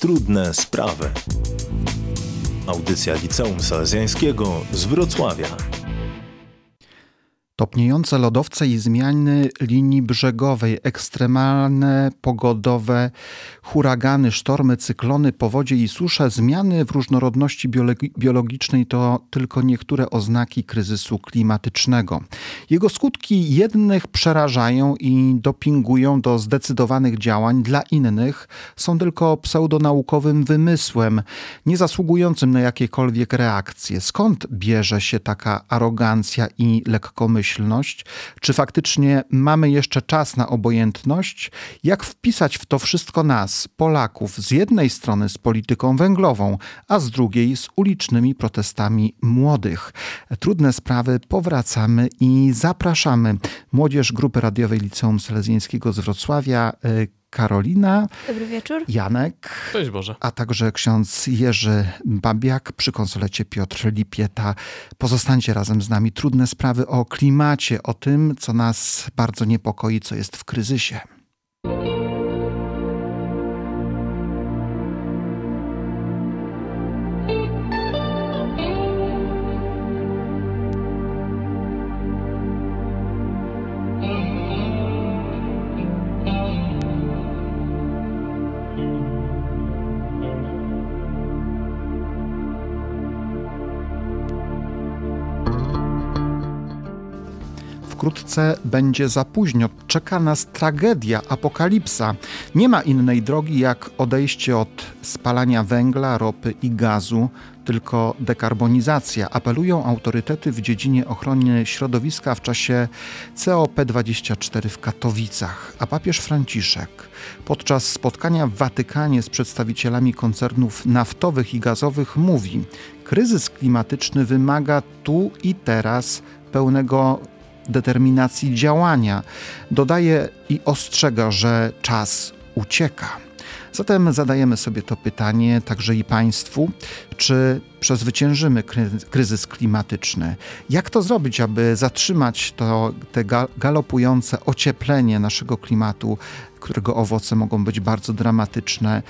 Trudne sprawy. Audycja Liceum Salezjańskiego z Wrocławia. Topniejące lodowce i zmiany linii brzegowej, ekstremalne pogodowe huragany, sztormy, cyklony, powodzie i susze, zmiany w różnorodności biologi biologicznej to tylko niektóre oznaki kryzysu klimatycznego. Jego skutki jednych przerażają i dopingują do zdecydowanych działań, dla innych są tylko pseudonaukowym wymysłem, nie zasługującym na jakiekolwiek reakcje. Skąd bierze się taka arogancja i lekkomyślność? Czy faktycznie mamy jeszcze czas na obojętność? Jak wpisać w to wszystko nas, Polaków, z jednej strony z polityką węglową, a z drugiej z ulicznymi protestami młodych? Trudne sprawy powracamy i zapraszamy. Młodzież Grupy Radiowej Liceum Selezjańskiego z Wrocławia, y, Karolina. Dobry wieczór. Janek. Cześć Boże. A także ksiądz Jerzy Babiak przy konsolecie Piotr Lipieta. Pozostańcie razem z nami. Trudne sprawy o klimacie, o tym, co nas bardzo niepokoi, co jest w kryzysie. Wkrótce będzie za późno. Czeka nas tragedia, apokalipsa. Nie ma innej drogi jak odejście od spalania węgla, ropy i gazu, tylko dekarbonizacja. Apelują autorytety w dziedzinie ochrony środowiska w czasie COP24 w Katowicach. A papież Franciszek podczas spotkania w Watykanie z przedstawicielami koncernów naftowych i gazowych mówi: Kryzys klimatyczny wymaga tu i teraz pełnego determinacji działania. Dodaje i ostrzega, że czas ucieka. Zatem zadajemy sobie to pytanie także i Państwu, czy przezwyciężymy kryzys klimatyczny? Jak to zrobić, aby zatrzymać to te galopujące ocieplenie naszego klimatu, którego owoce mogą być bardzo dramatyczne,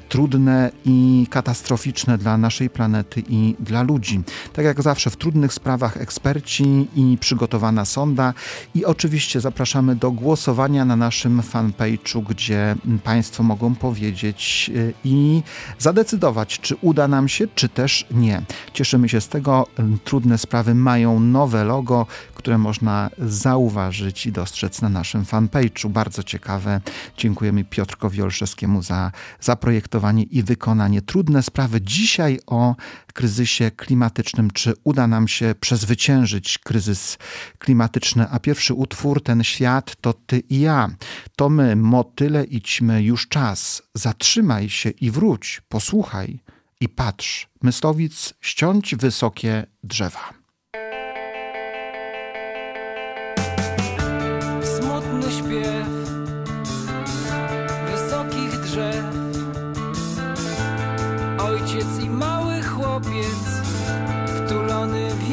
trudne i katastroficzne dla naszej planety i dla ludzi. Tak jak zawsze w trudnych sprawach eksperci i przygotowana sonda i oczywiście zapraszamy do głosowania na naszym fanpage'u, gdzie Państwo mogą powiedzieć e, i zadecydować, czy uda nam się, czy też nie. Cieszymy się z tego. Trudne sprawy mają nowe logo, które można zauważyć i dostrzec na naszym fanpage'u. Bardzo ciekawe. Dziękujemy Piotrkowi Olszewskiemu za i wykonanie. Trudne sprawy dzisiaj o kryzysie klimatycznym. Czy uda nam się przezwyciężyć kryzys klimatyczny? A pierwszy utwór, ten świat, to ty i ja. To my, motyle, idźmy już czas. Zatrzymaj się i wróć, posłuchaj i patrz. Myslowic, ściąć wysokie drzewa. ojciec i mały chłopiec wtulony w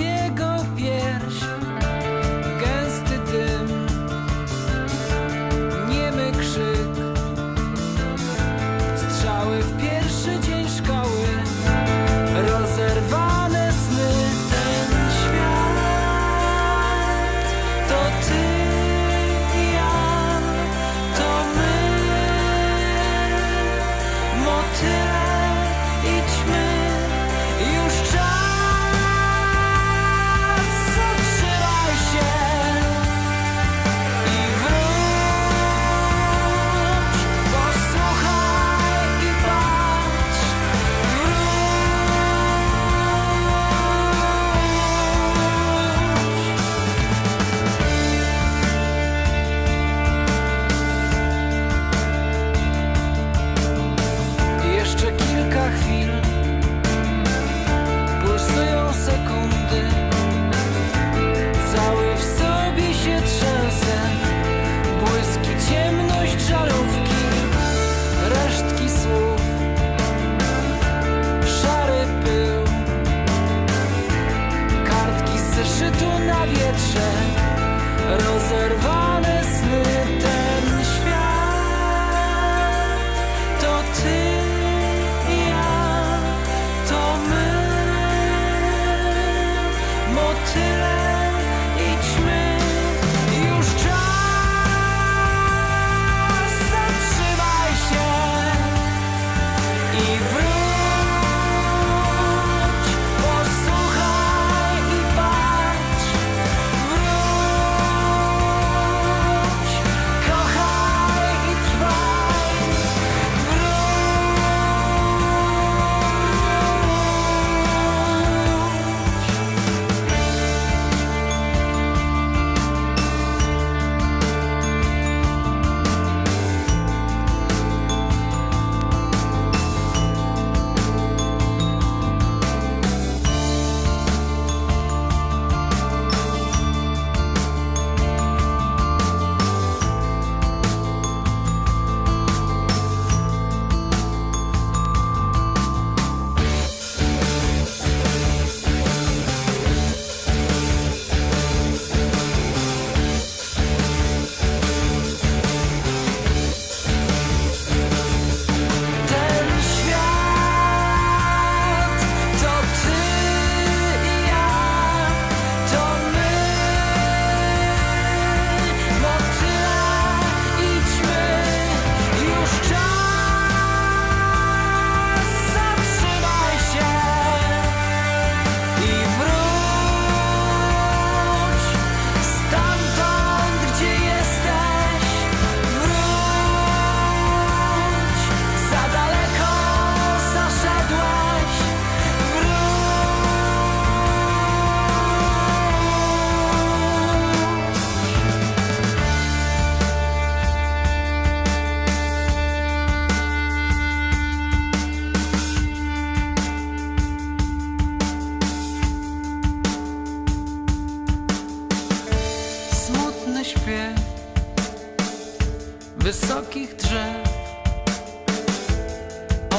wysokich drzew.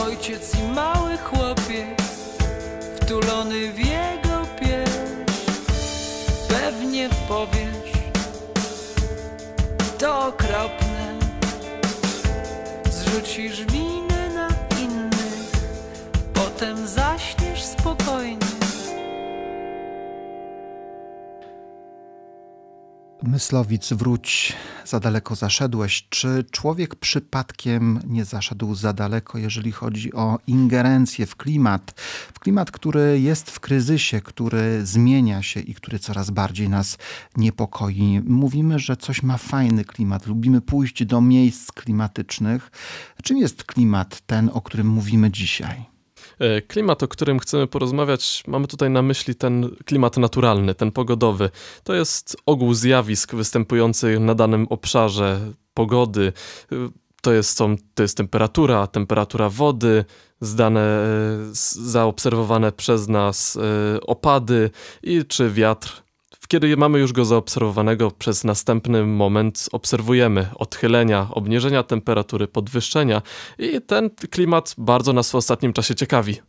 Ojciec i mały chłopiec, wtulony w jego pieśń. Pewnie powiesz, to okropne. Zrzucisz winę na innych, potem zaśniesz Myslowic, wróć, za daleko zaszedłeś. Czy człowiek przypadkiem nie zaszedł za daleko, jeżeli chodzi o ingerencję w klimat? W klimat, który jest w kryzysie, który zmienia się i który coraz bardziej nas niepokoi. Mówimy, że coś ma fajny klimat, lubimy pójść do miejsc klimatycznych. Czym jest klimat ten, o którym mówimy dzisiaj? E, klimat, o którym chcemy porozmawiać, mamy tutaj na myśli ten klimat naturalny, ten pogodowy. To jest ogół zjawisk występujących na danym obszarze pogody. E, to jest, to jest temperatura, temperatura wody, zdane, e, zaobserwowane przez nas opady i czy wiatr kiedy mamy już go zaobserwowanego przez następny moment, obserwujemy odchylenia, obniżenia temperatury, podwyższenia i ten klimat bardzo nas w ostatnim czasie ciekawi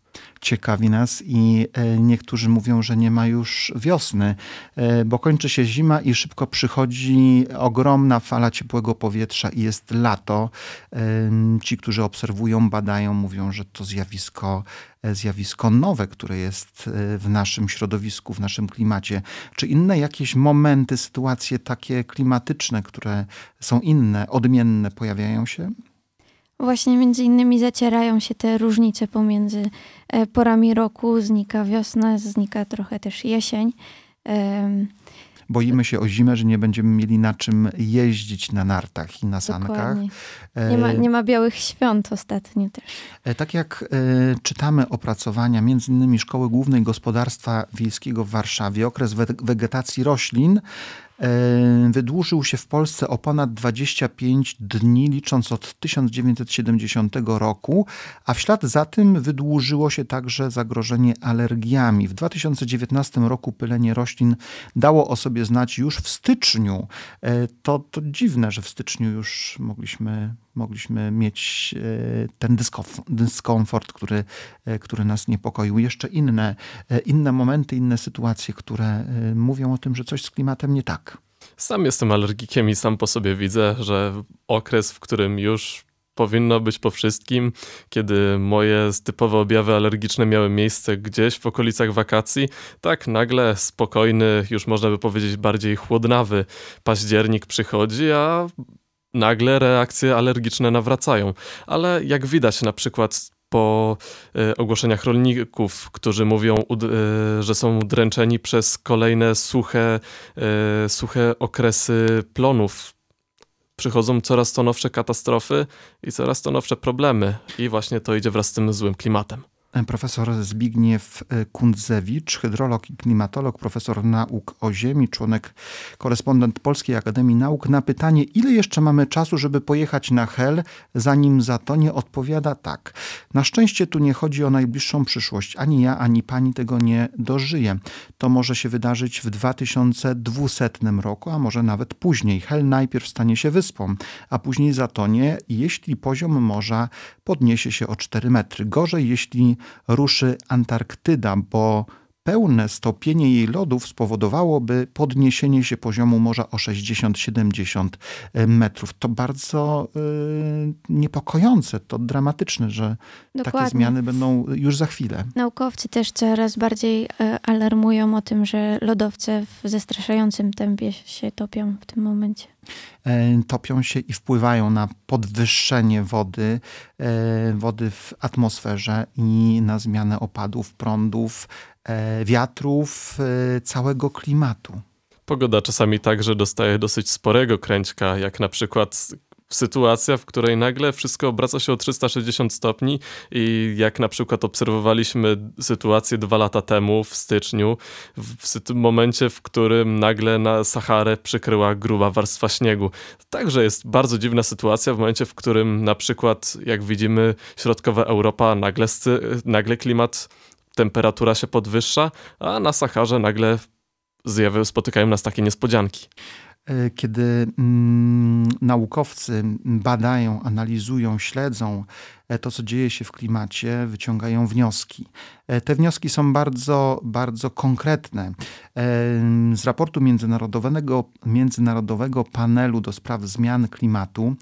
ciekawi nas i e, niektórzy mówią, że nie ma już wiosny, e, bo kończy się zima i szybko przychodzi ogromna fala ciepłego powietrza i jest lato. E, ci, którzy obserwują, badają, mówią, że to zjawisko zjawisko nowe, które jest w naszym środowisku, w naszym klimacie. Czy inne jakieś momenty, sytuacje takie klimatyczne, które są inne, odmienne, pojawiają się? Właśnie między innymi zacierają się te różnice pomiędzy e, porami roku. Znika wiosna, znika trochę też jesień. Boimy się o zimę, że nie będziemy mieli na czym jeździć na nartach i na sankach. Nie ma, nie ma białych świąt ostatnio też. E, tak jak e, czytamy opracowania między innymi Szkoły Głównej Gospodarstwa Wiejskiego w Warszawie, okres wegetacji roślin wydłużył się w Polsce o ponad 25 dni, licząc od 1970 roku, a w ślad za tym wydłużyło się także zagrożenie alergiami. W 2019 roku pylenie roślin dało o sobie znać już w styczniu. E, to, to dziwne, że w styczniu już mogliśmy mogliśmy mieć e, ten dyskomfort, który, e, który nas niepokoił. Jeszcze inne, e, inne momenty, inne sytuacje, które mówią o tym, że coś z klimatem nie tak. Sam jestem alergikiem i sam po sobie widzę, że okres, w którym już powinno być po wszystkim, kiedy moje typowe objawy alergiczne miały miejsce gdzieś w okolicach wakacji, tak nagle spokojny, już można by powiedzieć bardziej chłodnawy październik przychodzi, a nagle reakcje alergiczne nawracają. Ale jak widać na przykład po e, ogłoszeniach rolników, którzy mówią, e, że są dręczeni przez kolejne suche, e, suche okresy plonów. Przychodzą coraz to nowsze katastrofy i coraz to nowsze problemy, i właśnie to idzie wraz z tym złym klimatem profesor Zbigniew e, Kundzewicz, hydrolog i klimatolog, profesor nauk o Ziemi, członek, korespondent Polskiej Akademii Nauk. Na pytanie, ile jeszcze mamy czasu, żeby pojechać na Hel, zanim zatonie, odpowiada tak. Na szczęście tu nie chodzi o najbliższą przyszłość. Ani ja, ani pani tego nie dożyje. To może się wydarzyć w 2200 roku, a może nawet później. Hel najpierw stanie się wyspą, a później zatonie, jeśli poziom morza podniesie się o 4 metry. Gorzej, jeśli ruszy Antarktyda, bo pełne stopienie jej lodów spowodowałoby podniesienie się poziomu morza o 60-70 metrów. To bardzo y, niepokojące, to dramatyczne, że Dokładnie. takie zmiany będą już za chwilę. Naukowcy też coraz bardziej y, alarmują o tym, że lodowce w zastraszającym tempie się topią w tym momencie. E, topią się i wpływają na podwyższenie wody, e, wody w atmosferze i na zmianę opadów, prądów, e, wiatrów, całego klimatu. Pogoda czasami także dostaje dosyć sporego kręćka, jak na przykład sytuacja, w której nagle wszystko obraca się o 360 stopni i jak na przykład obserwowaliśmy sytuację dwa lata temu w styczniu, w momencie, w którym nagle na Saharę przykryła gruba warstwa śniegu. Także jest bardzo dziwna sytuacja w momencie, w którym na przykład, jak widzimy, środkowa Europa, nagle, nagle klimat, temperatura się podwyższa, a na Saharze nagle zjawy spotykają nas takie niespodzianki. e, kiedy mm, naukowcy badają, analizują, śledzą to, co dzieje się w klimacie, wyciągają wnioski. E, te wnioski są bardzo, bardzo konkretne. E, z raportu międzynarodowego, międzynarodowego panelu do spraw zmian klimatu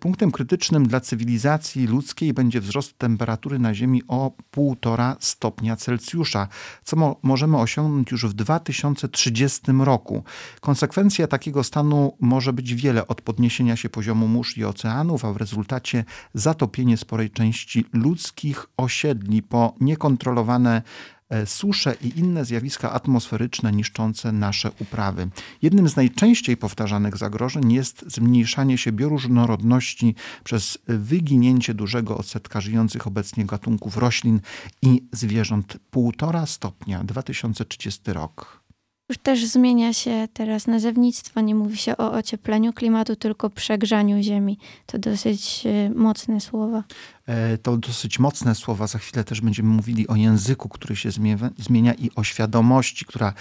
punktem krytycznym dla cywilizacji ludzkiej będzie wzrost temperatury na Ziemi o 1,5 stopnia Celsjusza, co mo możemy osiągnąć już w 2030 roku. Konsekwencja takiego stanu może być wiele od podniesienia się poziomu mórz i oceanów, a w rezultacie zatopienie sporej sporej części ludzkich osiedli po niekontrolowane e, susze i inne zjawiska atmosferyczne niszczące nasze uprawy. Jednym z najczęściej powtarzanych zagrożeń jest zmniejszanie się bioróżnorodności przez wyginięcie dużego odsetka żyjących obecnie gatunków roślin i zwierząt. Półtora stopnia 2030 rok. Już też zmienia się teraz nazewnictwo. Nie mówi się o ociepleniu klimatu, tylko przegrzaniu ziemi. To dosyć e, mocne słowa. E, to dosyć mocne słowa. Za chwilę też będziemy mówili o języku, który się zmienia i o świadomości, która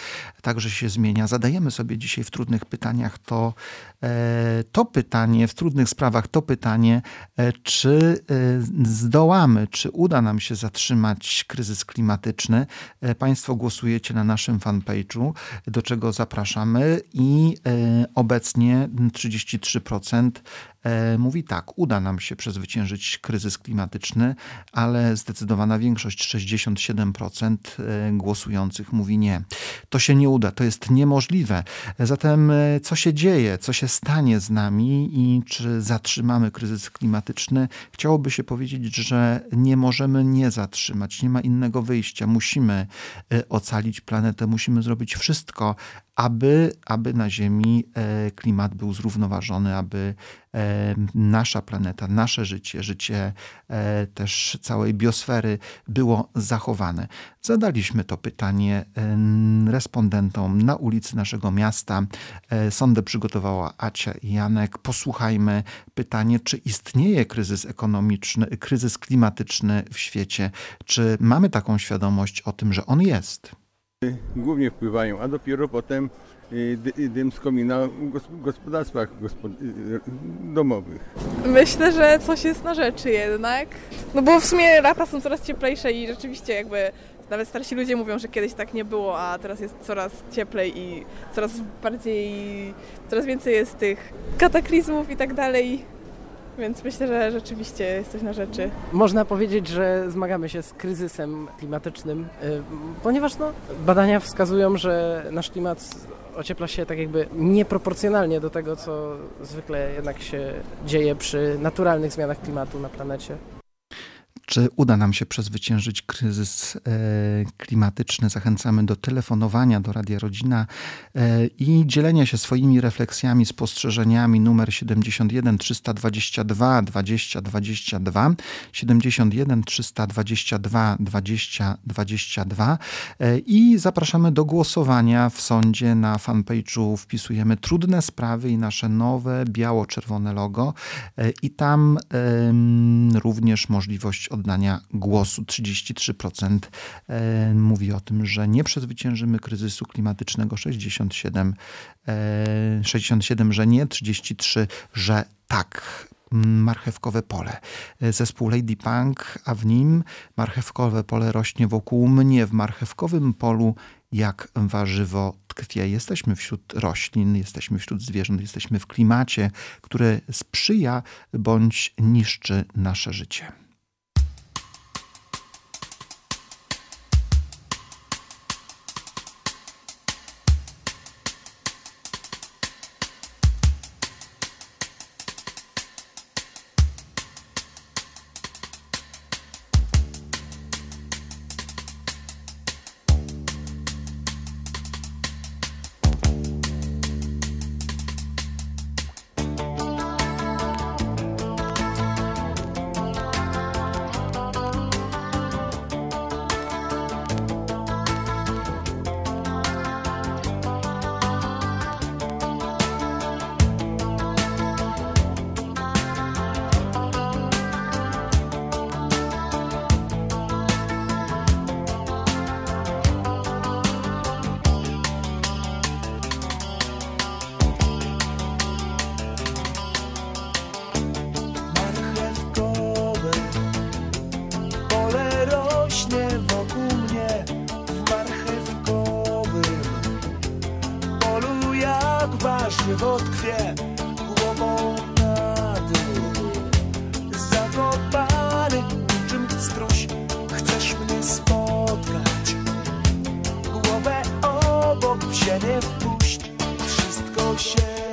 także się zmienia. Zadajemy sobie dzisiaj w trudnych pytaniach to, e, to pytanie, w trudnych sprawach to pytanie, e, czy zdołamy, czy uda nam się zatrzymać kryzys klimatyczny. Państwo głosujecie na naszym fanpage'u, do czego zapraszamy i obecnie 33% E, mówi tak, uda nam się przezwyciężyć kryzys klimatyczny, ale zdecydowana większość, 67% e, głosujących mówi nie. To się nie uda, to jest niemożliwe. Zatem e, co się dzieje, co się stanie z nami i czy zatrzymamy kryzys klimatyczny? Chciałoby się powiedzieć, że nie możemy nie zatrzymać, nie ma innego wyjścia. Musimy ocalić planetę, musimy zrobić wszystko, aby, aby na Ziemi e, klimat był zrównoważony, aby e, nasza planeta, nasze życie, życie e, też całej biosfery było zachowane. Zadaliśmy to pytanie respondentom na ulicy naszego miasta. Sondę przygotowała Acia i Janek. Posłuchajmy pytanie, czy istnieje kryzys ekonomiczny, kryzys klimatyczny w świecie? Czy mamy taką świadomość o tym, że on jest? Głównie wpływają, a dopiero potem y, y, dym z komina w gospodarstwach y, domowych. Myślę, że coś jest na rzeczy jednak. No bo w sumie lata są coraz cieplejsze i rzeczywiście jakby nawet starsi ludzie mówią, że kiedyś tak nie było, a teraz jest coraz cieplej i coraz bardziej, coraz więcej jest tych kataklizmów i tak dalej. Więc myślę, że rzeczywiście jest coś na rzeczy. Można powiedzieć, że zmagamy się z kryzysem klimatycznym, y, ponieważ no, badania wskazują, że nasz klimat ociepla się tak jakby nieproporcjonalnie do tego, co zwykle jednak się dzieje przy naturalnych zmianach klimatu na planecie. Czy uda nam się przezwyciężyć kryzys e, klimatyczny? Zachęcamy do telefonowania do Radia Rodzina e, i dzielenia się swoimi refleksjami, spostrzeżeniami. Numer 71 322 20 22 71 322 20 22 i zapraszamy do głosowania w sądzie na fanpage'u wpisujemy trudne sprawy i nasze nowe biało-czerwone logo e, i tam również możliwość oddania głosu. 33% e, mówi o tym, że nie przezwyciężymy kryzysu klimatycznego, 67, 67 e, że nie, 33, że tak marchewkowe pole. E, zespół Lady Punk, a w nim marchewkowe pole rośnie wokół mnie. W marchewkowym polu jak warzywo tkwie. Jesteśmy wśród roślin, jesteśmy wśród zwierząt, jesteśmy w klimacie, który sprzyja bądź niszczy nasze życie. Wpuść, wszystko się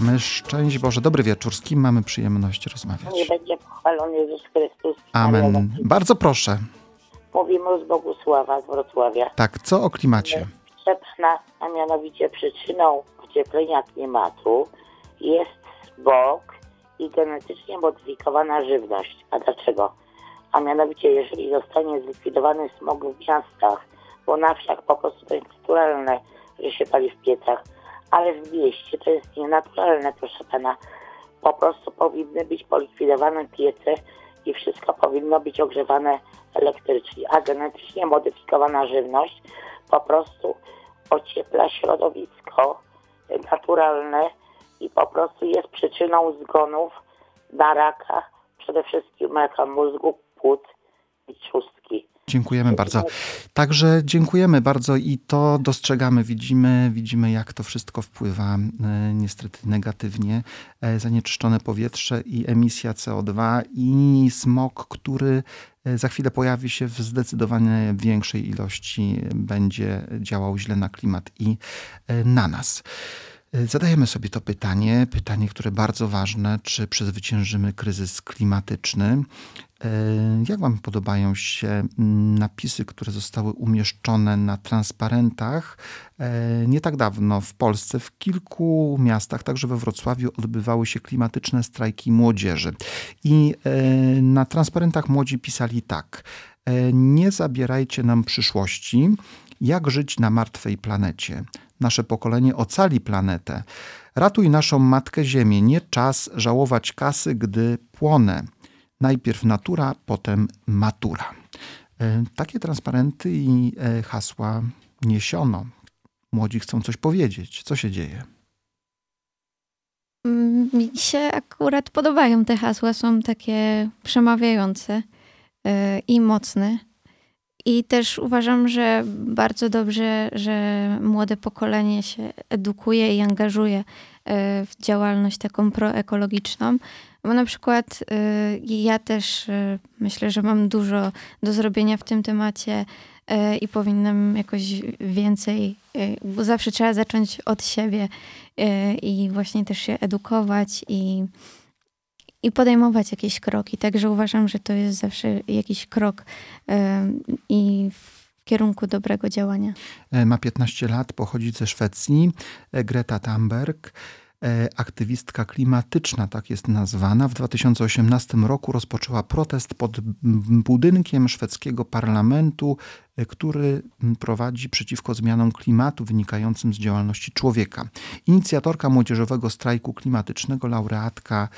Witamy, szczęść Boże. Dobry wieczór. Z kim mamy przyjemność rozmawiać? Nie będzie pochwalony Jezus Chrystus. Amen. Bardzo proszę. Mówimy z Bogusława z Wrocławia. Tak, co o klimacie? Proszę Pana, a mianowicie przyczyną ocieplenia klimatu jest smog i genetycznie modyfikowana żywność. A dlaczego? A mianowicie, jeżeli zostanie zlikwidowany smog w miastach, bo na wsiach po prostu to jest naturalne, że się pali w piecach, ale w mieście to jest nienaturalne, proszę Pana. Po prostu powinny być polikwidowane piece i wszystko powinno być ogrzewane elektrycznie, a genetycznie modyfikowana żywność po prostu ociepla środowisko naturalne i po prostu jest przyczyną zgonów na raka, przede wszystkim raka mózgu, płuc i trzustki. Dziękujemy bardzo. Także dziękujemy bardzo i to dostrzegamy, widzimy, widzimy jak to wszystko wpływa e, niestety negatywnie. E, zanieczyszczone powietrze i emisja CO2 i smog, który e, za chwilę pojawi się w zdecydowanie większej ilości, będzie działał źle na klimat i na nas. Zadajemy sobie to pytanie, pytanie, które bardzo ważne, czy przezwyciężymy kryzys klimatyczny. E, Jak Wam podobają się mm, napisy, które zostały umieszczone na transparentach e, nie tak dawno w Polsce? W kilku miastach, także we Wrocławiu, odbywały się klimatyczne strajki młodzieży. I e, na transparentach młodzi pisali tak: Nie zabierajcie nam przyszłości. Jak żyć na martwej planecie? Nasze pokolenie ocali planetę. Ratuj naszą matkę Ziemię. Nie czas żałować kasy, gdy płonę. Najpierw natura, potem matura. E, Takie transparenty i e, hasła niesiono. Młodzi chcą coś powiedzieć. Co się dzieje? Mm, Mi się akurat podobają te hasła, są takie przemawiające e, i mocne. I też uważam, że bardzo dobrze, że młode pokolenie się edukuje i angażuje w działalność taką proekologiczną. Bo na przykład e, ja też e, myślę, że mam dużo do zrobienia w tym temacie e, i powinnam jakoś więcej, bo zawsze trzeba zacząć od siebie i właśnie też się edukować i, i podejmować jakieś kroki. Także uważam, że to jest zawsze jakiś krok i w kierunku dobrego działania. E, Ma 15 lat, pochodzi ze Szwecji. E, Greta Thunberg, aktywistka klimatyczna, tak jest nazwana. W 2018 roku rozpoczęła protest pod budynkiem szwedzkiego parlamentu e, który prowadzi przeciwko zmianom klimatu wynikającym z działalności człowieka. Inicjatorka młodzieżowego strajku klimatycznego, laureatka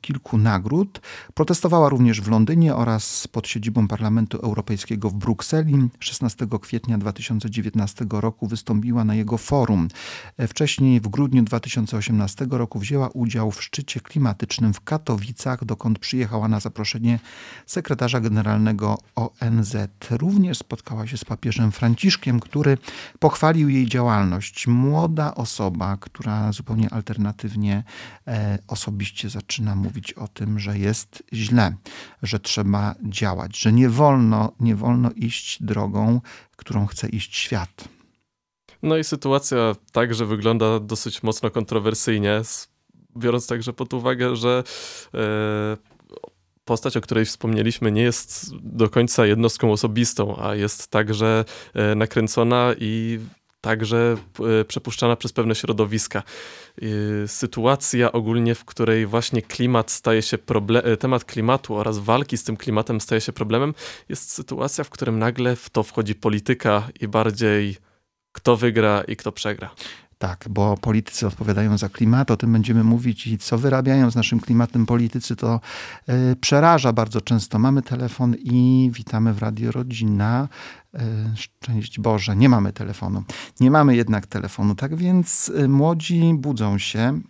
kilku nagród, protestowała również w Londynie oraz pod siedzibą Parlamentu Europejskiego w Brukseli. 16 kwietnia 2019 roku wystąpiła na jego forum. E, wcześniej w grudniu 2018 roku wzięła udział w szczycie klimatycznym w Katowicach, dokąd przyjechała na zaproszenie sekretarza generalnego ONZ. Również spotkała się z papieżem Franciszkiem, który pochwalił jej działalność. Młoda osoba, która zupełnie alternatywnie e, osobiście zaczyna mówić o tym, że jest źle, że trzeba działać, że nie wolno, nie wolno iść drogą, którą chce iść świat. No i sytuacja także wygląda dosyć mocno kontrowersyjnie, biorąc także pod uwagę, że e, postać, o której wspomnieliśmy, nie jest do końca jednostką osobistą, a jest także e, nakręcona i także e, przepuszczana przez pewne środowiska. Sytuacja ogólnie, w której właśnie klimat staje się problem, temat klimatu oraz walki z tym klimatem staje się problemem, jest sytuacja, w którym nagle w to wchodzi polityka i bardziej kto wygra i kto przegra. Tak, bo politycy odpowiadają za klimat, o tym będziemy mówić i co wyrabiają z naszym klimatem politycy, to y, przeraża bardzo często. Mamy telefon i witamy w Radio Rodzina. Y, szczęść Boże, nie mamy telefonu. Nie mamy jednak telefonu, tak więc y, młodzi budzą się,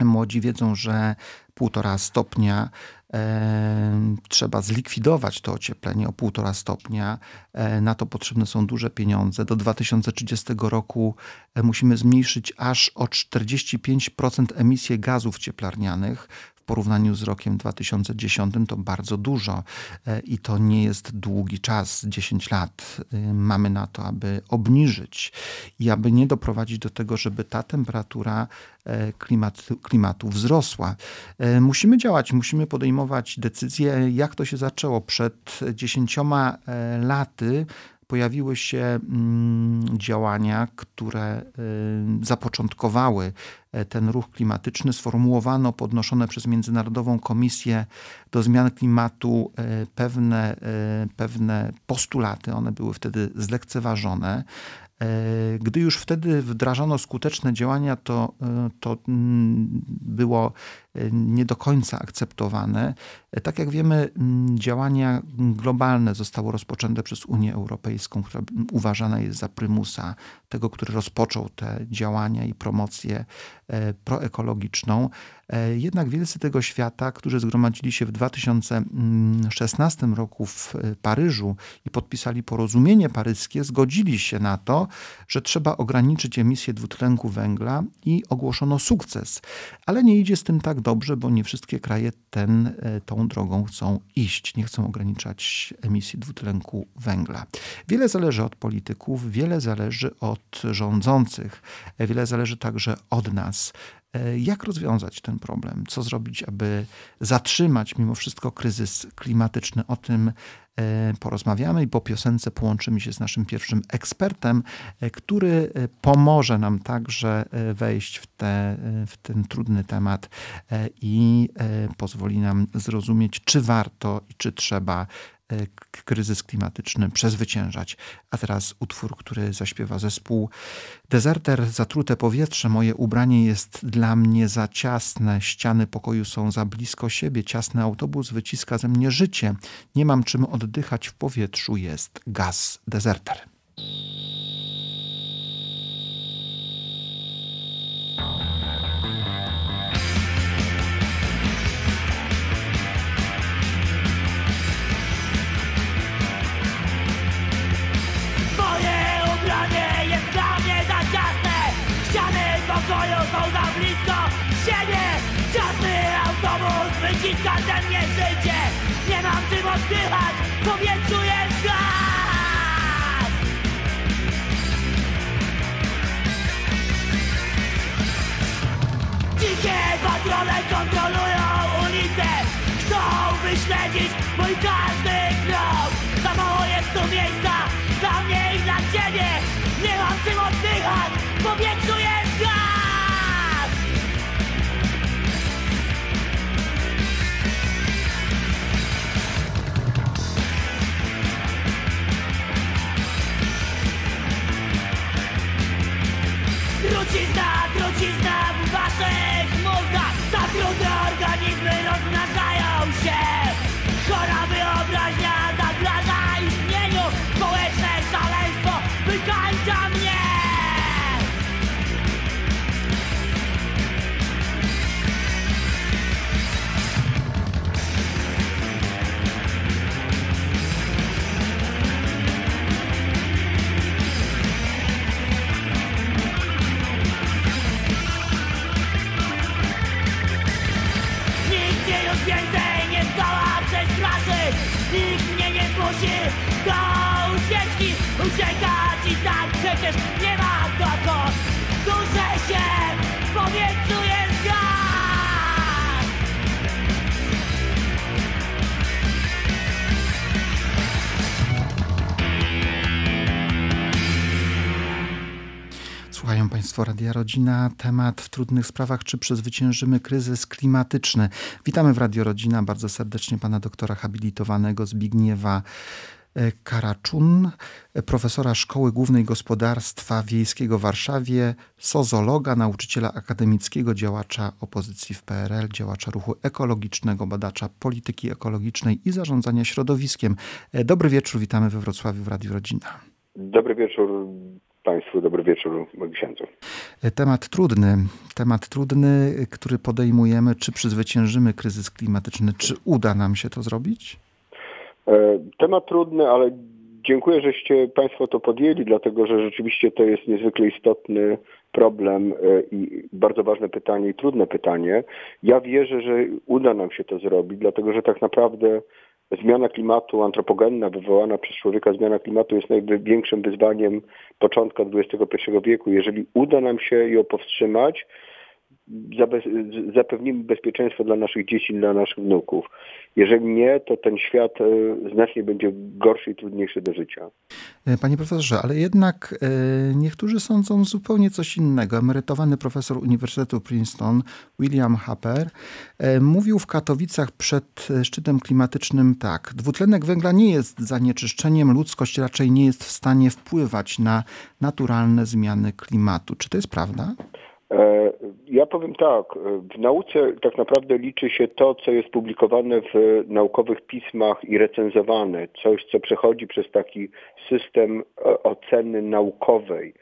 młodzi wiedzą, że półtora stopnia trzeba zlikwidować to ocieplenie o półtora stopnia. E, na to potrzebne są duże pieniądze. Do 2030 roku e, musimy zmniejszyć aż o 45% emisję gazów cieplarnianych porównaniu z rokiem 2010 to bardzo dużo e, i to nie jest długi czas, 10 lat. E, mamy na to, aby obniżyć i aby nie doprowadzić do tego, żeby ta temperatura e, klimatu, klimatu wzrosła. Musimy działać, musimy podejmować decyzje, jak to się zaczęło. Przed dziesięcioma laty pojawiły się mm, działania, które y, zapoczątkowały e, ten ruch klimatyczny. Sformułowano, podnoszone przez Międzynarodową Komisję do Zmian Klimatu e, pewne, e, pewne postulaty. One były wtedy zlekceważone. Gdy już wtedy wdrażano skuteczne działania, to, to mm, było nie do końca akceptowane. Tak jak wiemy, działania globalne zostały rozpoczęte przez Unię Europejską, która uważana jest za prymusa tego, który rozpoczął te działania i promocję e, proekologiczną. E, jednak wielcy tego świata, którzy zgromadzili się w 2016 roku w Paryżu i podpisali porozumienie paryskie, zgodzili się na to, że trzeba ograniczyć emisję dwutlenku węgla i ogłoszono sukces. Ale nie idzie z tym tak dobrze, bo nie wszystkie kraje ten, e, tą drogą chcą iść, nie chcą ograniczać emisji dwutlenku węgla. Wiele zależy od polityków, wiele zależy od rządzących, e, wiele zależy także od nas. E, jak rozwiązać ten problem? Co zrobić, aby zatrzymać mimo wszystko kryzys klimatyczny? O tym e, porozmawiamy i po piosence połączymy się z naszym pierwszym ekspertem, e, który pomoże nam także wejść w, te, w ten trudny temat i pozwoli nam zrozumieć, czy warto i czy trzeba kryzys klimatyczny przezwyciężać. A teraz utwór, który zaśpiewa zespół Dezerter, zatrute powietrze, moje ubranie jest dla mnie za ciasne, ściany pokoju są za blisko siebie, ciasny autobus wyciska ze mnie życie, nie mam czym oddychać w powietrzu, jest gaz. Dezerter. Życie Nie mam czym oddychać powietrzu jest gaz Dzikie patrole kontrolują ulicę. Chcą wyśledzić mój każdy krok. Za mało jest tu miejsca Dla mnie i dla ciebie. Nie mam czym oddychać powietrzu jest Trucizna, trucizna w waszych mózgach. Zatrudne zmusi do ucieczki Uciekać i tak przecież Słuchają Państwo Radia Rodzina. Temat w trudnych sprawach, czy przezwyciężymy kryzys klimatyczny. Witamy w Radio Rodzina bardzo serdecznie pana doktora habilitowanego Zbigniewa e, Karaczun, profesora Szkoły Głównej Gospodarstwa Wiejskiego w Warszawie, sozologa, nauczyciela akademickiego, działacza opozycji w PRL, działacza ruchu ekologicznego, badacza polityki ekologicznej i zarządzania środowiskiem. E, Dobry wieczór, witamy we Wrocławiu w Radiu Rodzina. Dobry wieczór Państwu, dobry wieczór księdzu. Temat trudny, temat trudny, który podejmujemy. Czy przezwyciężymy kryzys klimatyczny? Czy uda nam się to zrobić? E, Temat trudny, ale dziękuję, żeście Państwo to podjęli, dlatego że rzeczywiście to jest niezwykle istotny problem e, i bardzo ważne pytanie i trudne pytanie. Ja wierzę, że uda nam się to zrobić, dlatego że tak naprawdę zmiana klimatu antropogenna wywołana przez człowieka zmiana klimatu jest największym wyzwaniem początka XXI wieku. Jeżeli uda nam się ją powstrzymać, zapewnimy bezpieczeństwo dla naszych dzieci, dla naszych wnuków. Jeżeli nie, to ten świat e, znacznie będzie gorszy i trudniejszy do życia. E, Panie profesorze, ale jednak e, niektórzy sądzą zupełnie coś innego. Emerytowany profesor Uniwersytetu Princeton William Haper e, mówił w Katowicach przed szczytem klimatycznym tak. Dwutlenek węgla nie jest zanieczyszczeniem, ludzkość raczej nie jest w stanie wpływać na naturalne zmiany klimatu. Czy to jest prawda? E, Ja powiem tak, e, w nauce tak naprawdę liczy się to, co jest publikowane w naukowych pismach i recenzowane, coś, co przechodzi przez taki system e, oceny naukowej.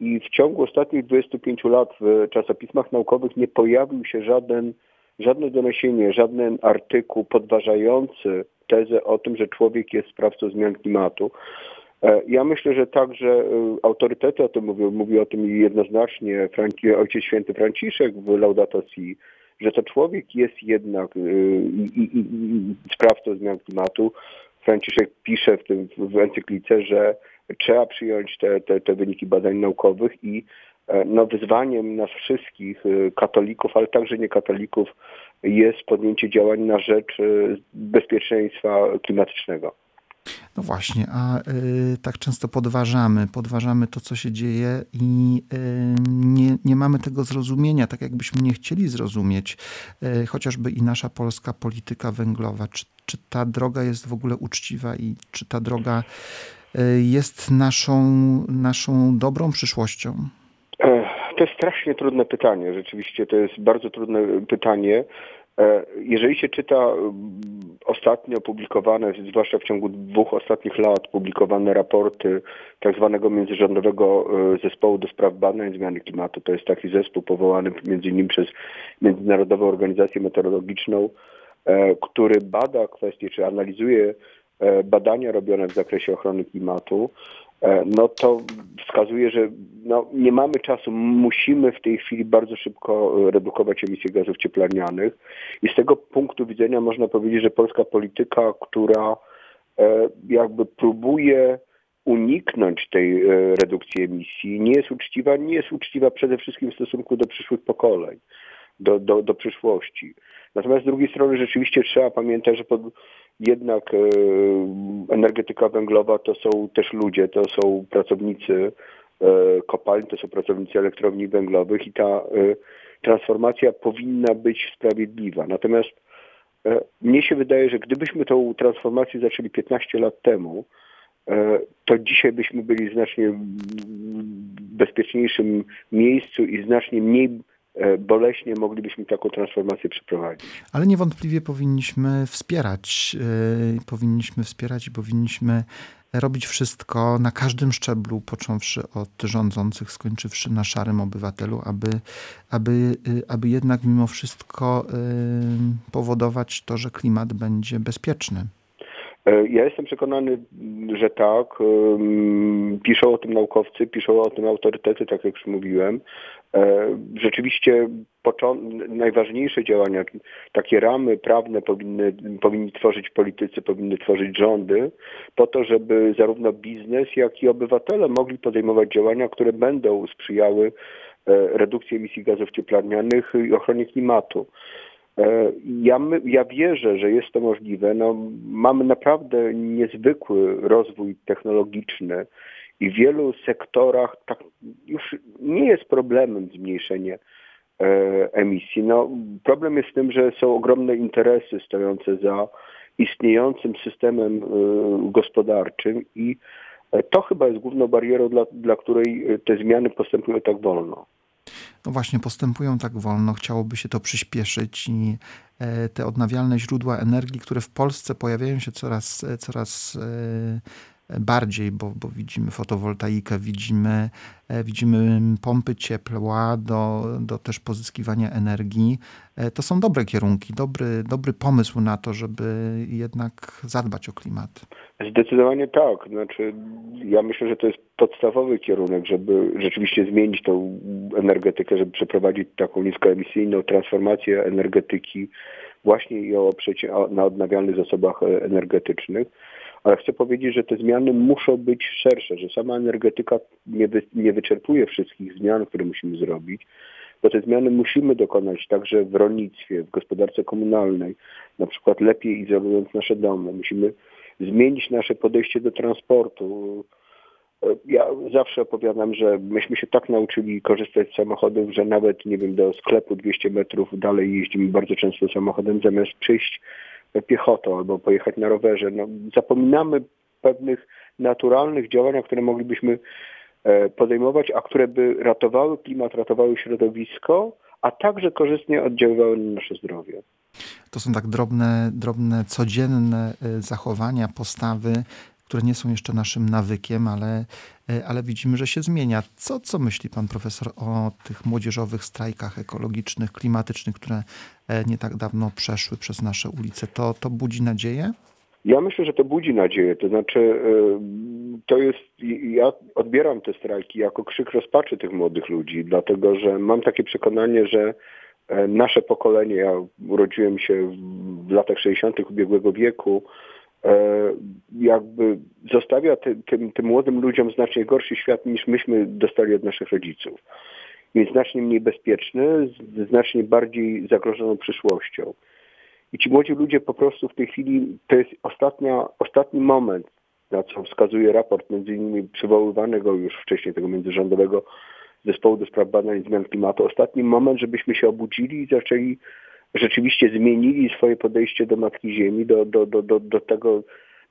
I w ciągu ostatnich 25 lat w czasopismach naukowych nie pojawił się żaden, żadne doniesienie, żaden artykuł podważający tezę o tym, że człowiek jest sprawcą zmian klimatu. E, Ja myślę, że także e, autorytety o tym mówią, mówi o tym jednoznacznie Franci, Ojciec Święty Franciszek w Laudato Si, że to człowiek jest jednak e, i, i, i sprawcą zmian klimatu. Franciszek pisze w, tym, w encyklice, że trzeba przyjąć te, te, te wyniki badań naukowych i no, wyzwaniem nas wszystkich, katolików, ale także niekatolików, jest podjęcie działań na rzecz bezpieczeństwa klimatycznego. No właśnie, a y, tak często podważamy, podważamy to, co się dzieje i y, nie, nie mamy tego zrozumienia, tak jakbyśmy nie chcieli zrozumieć, y, chociażby i nasza polska polityka węglowa. Czy, czy ta droga jest w ogóle uczciwa i czy ta droga y, jest naszą, naszą dobrą przyszłością? E, To jest strasznie trudne pytanie. Rzeczywiście to jest bardzo trudne pytanie. E, Jeżeli się czyta mm, ostatnio publikowane, zwłaszcza w ciągu dwóch ostatnich lat, publikowane raporty tak zwanego międzyrządowego e, zespołu do spraw badań zmiany klimatu, to jest taki zespół powołany między innymi przez Międzynarodową Organizację Meteorologiczną, e, który bada kwestie, czy analizuje badania robione w zakresie ochrony klimatu, no to wskazuje, że no, nie mamy czasu, musimy w tej chwili bardzo szybko e, redukować emisję gazów cieplarnianych i z tego punktu widzenia można powiedzieć, że polska polityka, która e, jakby próbuje uniknąć tej e, redukcji emisji, nie jest uczciwa, nie jest uczciwa przede wszystkim w stosunku do przyszłych pokoleń, do, do, do przyszłości. Natomiast z drugiej strony rzeczywiście trzeba pamiętać, że pod, jednak e, energetyka węglowa to są też ludzie, to są pracownicy e, kopalń, to są pracownicy elektrowni węglowych i ta e, transformacja powinna być sprawiedliwa. Natomiast e, mnie się wydaje, że gdybyśmy tą transformację zaczęli 15 lat temu, to dzisiaj byśmy byli znacznie bezpieczniejszym miejscu i znacznie mniej boleśnie moglibyśmy taką transformację przeprowadzić. Ale niewątpliwie powinniśmy wspierać, yy, powinniśmy wspierać i powinniśmy robić wszystko na każdym szczeblu, począwszy od rządzących, skończywszy na szarym obywatelu, aby, aby, yy, aby jednak mimo wszystko powodować to, że klimat będzie bezpieczny. E, Ja jestem przekonany, że tak. Piszą o tym naukowcy, piszą o tym autorytety, tak jak już mówiłem. E, Rzeczywiście najważniejsze działania, takie ramy prawne powinny, powinni tworzyć politycy, powinny tworzyć rządy, po to, żeby zarówno biznes, jak i obywatele mogli podejmować działania, które będą sprzyjały e, redukcji emisji gazów cieplarnianych i ochronie klimatu. E, Ja, my, ja wierzę, że jest to możliwe. No, mamy naprawdę niezwykły rozwój technologiczny i w wielu sektorach tak już nie jest problemem zmniejszenie e, emisji. No, problem jest w tym, że są ogromne interesy stojące za istniejącym systemem e, gospodarczym i e, to chyba jest główną barierą, dla, dla której te zmiany postępują tak wolno. No właśnie, postępują tak wolno, chciałoby się to przyspieszyć i e, te odnawialne źródła energii, które w Polsce pojawiają się coraz, e, coraz e, bardziej, bo, bo widzimy fotowoltaikę, widzimy, e, widzimy pompy ciepła do, do też pozyskiwania energii. E, To są dobre kierunki, dobry, dobry pomysł na to, żeby jednak zadbać o klimat. Zdecydowanie tak. Znaczy, ja myślę, że to jest podstawowy kierunek, żeby rzeczywiście zmienić tą energetykę, żeby przeprowadzić taką niskoemisyjną transformację energetyki właśnie i o- na odnawialnych zasobach e, energetycznych. Ale chcę powiedzieć, że te zmiany muszą być szersze, że sama energetyka nie, wy, nie wyczerpuje wszystkich zmian, które musimy zrobić, bo te zmiany musimy dokonać także w rolnictwie, w gospodarce komunalnej, na przykład lepiej izolując nasze domy. Musimy zmienić nasze podejście do transportu. Ja zawsze opowiadam, że myśmy się tak nauczyli korzystać z samochodów, że nawet, nie wiem, do sklepu 200 metrów dalej jeździmy bardzo często samochodem, zamiast przyjść piechotą albo pojechać na rowerze. No, zapominamy pewnych naturalnych działaniach, które moglibyśmy e, podejmować, a które by ratowały klimat, ratowały środowisko, a także korzystnie oddziaływały na nasze zdrowie. To są tak drobne, drobne codzienne y, zachowania, postawy, które nie są jeszcze naszym nawykiem, ale, y, ale widzimy, że się zmienia. Co, co myśli pan profesor o tych młodzieżowych strajkach ekologicznych, klimatycznych, które e, nie tak dawno przeszły przez nasze ulice? To, to budzi nadzieję? Ja myślę, że to budzi nadzieję. To znaczy, e, to jest, ja odbieram te strajki jako krzyk rozpaczy tych młodych ludzi, dlatego że mam takie przekonanie, że e, nasze pokolenie, ja urodziłem się w latach 60. ubiegłego wieku, e, jakby zostawia ty, tym, tym młodym ludziom znacznie gorszy świat niż myśmy dostali od naszych rodziców. Jest znacznie mniej bezpieczny, z znacznie bardziej zagrożoną przyszłością. I ci młodzi ludzie po prostu w tej chwili, to jest ostatnia, ostatni moment, na co wskazuje raport między innymi przywoływanego już wcześniej tego międzyrządowego zespołu do spraw badań zmian klimatu, ostatni moment, żebyśmy się obudzili i zaczęli rzeczywiście zmienili swoje podejście do Matki Ziemi, do, do, do, do, do tego,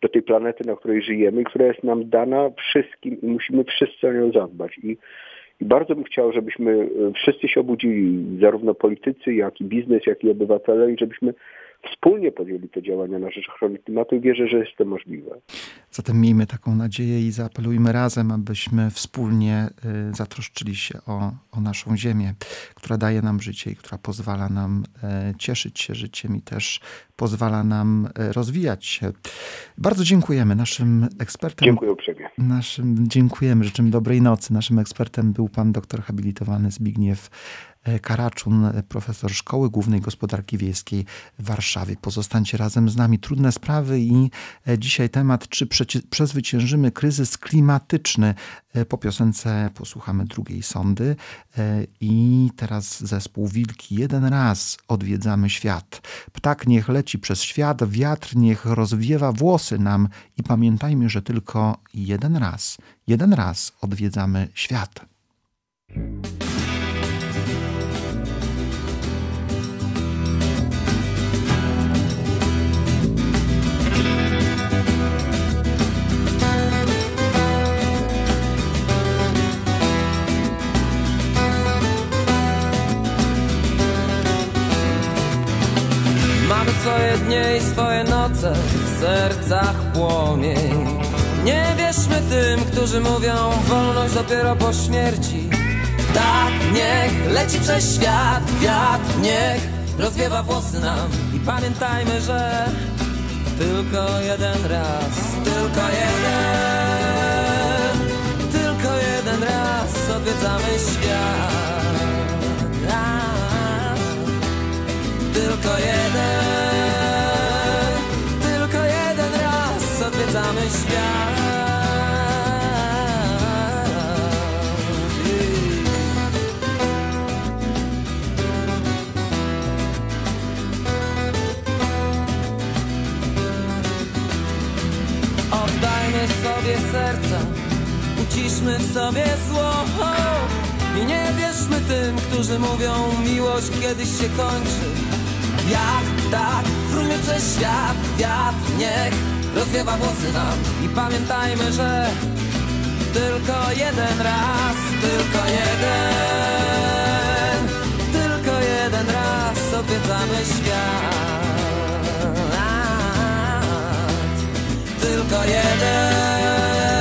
do tej planety, na której żyjemy, która jest nam dana wszystkim i musimy wszyscy o nią zadbać. I, i bardzo bym chciał, żebyśmy e, wszyscy się obudzili, zarówno politycy, jak i biznes, jak i obywatele, i żebyśmy wspólnie podjęli te działania na rzecz ochrony klimatu i wierzę, że jest to możliwe. Zatem miejmy taką nadzieję i zaapelujmy razem, abyśmy wspólnie y, zatroszczyli się o, o naszą ziemię, która daje nam życie i która pozwala nam e, cieszyć się życiem i też pozwala nam e, rozwijać się. Bardzo dziękujemy naszym ekspertem. Dziękuję uprzejmie. Naszym, dziękujemy, życzymy dobrej nocy. Naszym ekspertem był pan doktor habilitowany Zbigniew Karaczun, profesor Szkoły Głównej Gospodarki Wiejskiej w Warszawie. Pozostańcie razem z nami. Trudne sprawy i e, dzisiaj temat, czy przezwyciężymy kryzys klimatyczny. E, Po piosence posłuchamy drugiej sondy e, i teraz zespół Wilki. Jeden raz odwiedzamy świat. Ptak niech leci przez świat, wiatr niech rozwiewa włosy nam i pamiętajmy, że tylko jeden raz, jeden raz odwiedzamy świat. Swoje dnie i swoje noce w sercach płomień. Nie wierzmy tym, którzy mówią wolność dopiero po śmierci. Tak, niech leci przez świat wiatr, niech rozwiewa włosy nam i pamiętajmy, że tylko jeden raz, tylko jeden, tylko jeden raz odwiedzamy świat. Tylko jeden, tylko jeden raz odwiedzamy świat. Oddajmy sobie serca, uciszmy w sobie zło I nie wierzmy tym, którzy mówią miłość kiedyś się kończy Jak tak, frujmy przez świat, wiatr niech rozwiewa włosy nam I pamiętajmy, że tylko jeden raz, tylko jeden Tylko jeden raz odwiedzamy świat. Tylko jeden,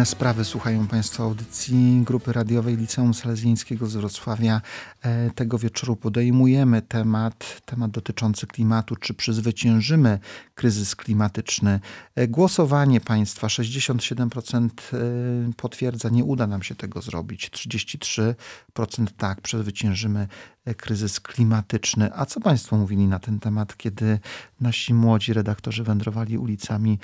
Trudne sprawy słuchają Państwo audycji grupy radiowej Liceum Salezjańskiego z Wrocławia. Tego wieczoru podejmujemy temat, temat dotyczący klimatu. Czy przezwyciężymy kryzys klimatyczny? E, Głosowanie Państwa 67% e, potwierdza, nie uda nam się tego zrobić. 33% tak, przezwyciężymy e, kryzys klimatyczny. A co Państwo mówili na ten temat, kiedy nasi młodzi redaktorzy wędrowali ulicami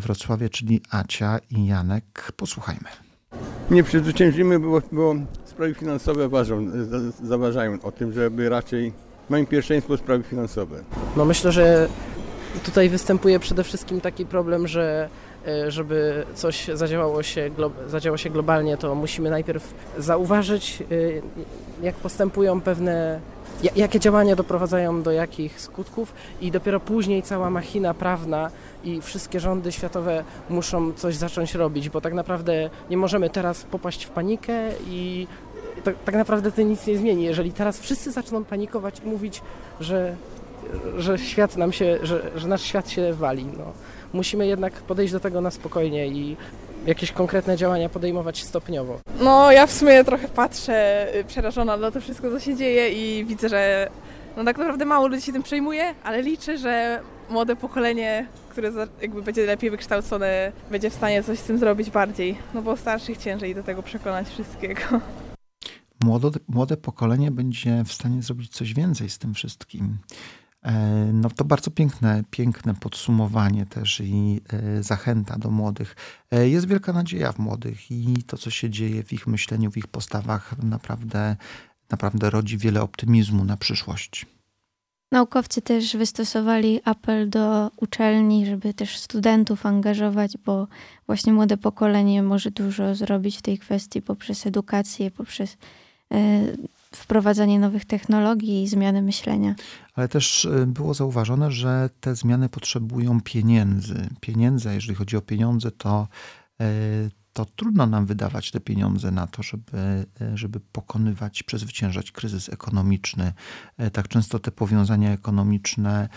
Wrocławia, czyli Acia i Janek? Posłuchajmy. Nie przezwyciężymy, bo, bo sprawy finansowe ważą, za- zaważają o tym, żeby raczej mają pierwszeństwo sprawy finansowe. No myślę, że tutaj występuje przede wszystkim taki problem, że żeby coś zadziałało się, zadziało się globalnie, to musimy najpierw zauważyć, e, jak postępują pewne, ja- jakie działania doprowadzają do jakich skutków i dopiero później cała machina prawna i wszystkie rządy światowe muszą coś zacząć robić, bo tak naprawdę nie możemy teraz popaść w panikę i tak, tak naprawdę to nic nie zmieni. Jeżeli teraz wszyscy zaczną panikować i mówić, że że świat nam się, że, że nasz świat się wali. No. Musimy jednak podejść do tego na spokojnie i jakieś konkretne działania podejmować stopniowo. No ja w sumie trochę patrzę y, przerażona na to wszystko, co się dzieje i widzę, że no tak naprawdę mało ludzi się tym przejmuje, ale liczę, że młode pokolenie, które jakby będzie lepiej wykształcone, będzie w stanie coś z tym zrobić bardziej, no bo starszych ciężej do tego przekonać wszystkiego. Młode, młode pokolenie będzie w stanie zrobić coś więcej z tym wszystkim. E, No to bardzo piękne, piękne podsumowanie też i e, zachęta do młodych. E, Jest wielka nadzieja w młodych i to, co się dzieje w ich myśleniu, w ich postawach, naprawdę, naprawdę rodzi wiele optymizmu na przyszłość. Naukowcy też wystosowali apel do uczelni, żeby też studentów angażować, bo właśnie młode pokolenie może dużo zrobić w tej kwestii poprzez edukację, poprzez wprowadzanie nowych technologii i zmiany myślenia. Ale też e, było zauważone, że te zmiany potrzebują pieniędzy. Pieniędzy, jeżeli chodzi o pieniądze, to e, to trudno nam wydawać te pieniądze na to, żeby, e, żeby pokonywać, przezwyciężać kryzys ekonomiczny. Tak często te powiązania ekonomiczne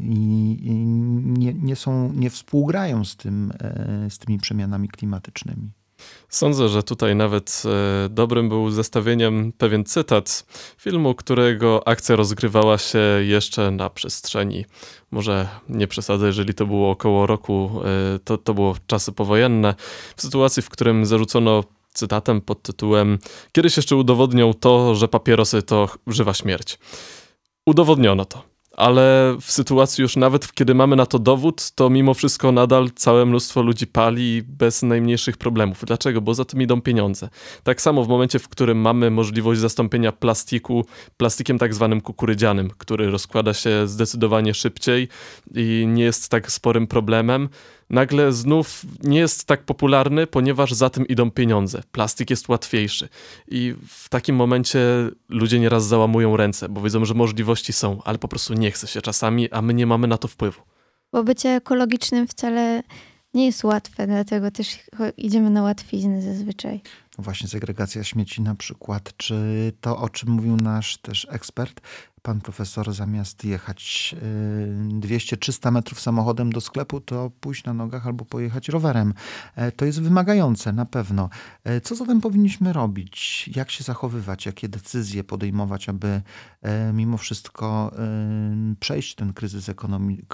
nie, nie, są, nie współgrają z, tym, z tymi przemianami klimatycznymi. Sądzę, że tutaj nawet e, dobrym był zestawieniem pewien cytat filmu, którego akcja rozgrywała się jeszcze na przestrzeni. Może nie przesadzę, jeżeli to było około roku, e, to, to było czasy powojenne, w sytuacji, w którym zarzucono cytatem pod tytułem Kiedyś jeszcze udowodnią to, że papierosy to żywa śmierć. Udowodniono to ale w sytuacji już nawet kiedy mamy na to dowód, to mimo wszystko nadal całe mnóstwo ludzi pali bez najmniejszych problemów. Dlaczego? Bo za tym idą pieniądze. Tak samo w momencie, w którym mamy możliwość zastąpienia plastiku plastikiem tak zwanym kukurydzianym, który rozkłada się zdecydowanie szybciej i nie jest tak sporym problemem, nagle znów nie jest tak popularny, ponieważ za tym idą pieniądze. Plastik jest łatwiejszy. I w takim momencie ludzie nieraz załamują ręce, bo wiedzą, że możliwości są, ale po prostu nie chce się czasami, a my nie mamy na to wpływu. Bo bycie ekologicznym wcale nie jest łatwe, dlatego też idziemy na łatwizny zazwyczaj. No właśnie segregacja śmieci na przykład, czy to, o czym mówił nasz też ekspert, pan profesor zamiast jechać 200-300 y, metrów samochodem do sklepu, to pójść na nogach albo pojechać rowerem. E, to jest wymagające na pewno. E, co zatem powinniśmy robić? Jak się zachowywać? Jakie decyzje podejmować, aby e, mimo wszystko przejść ten kryzys ekonomii,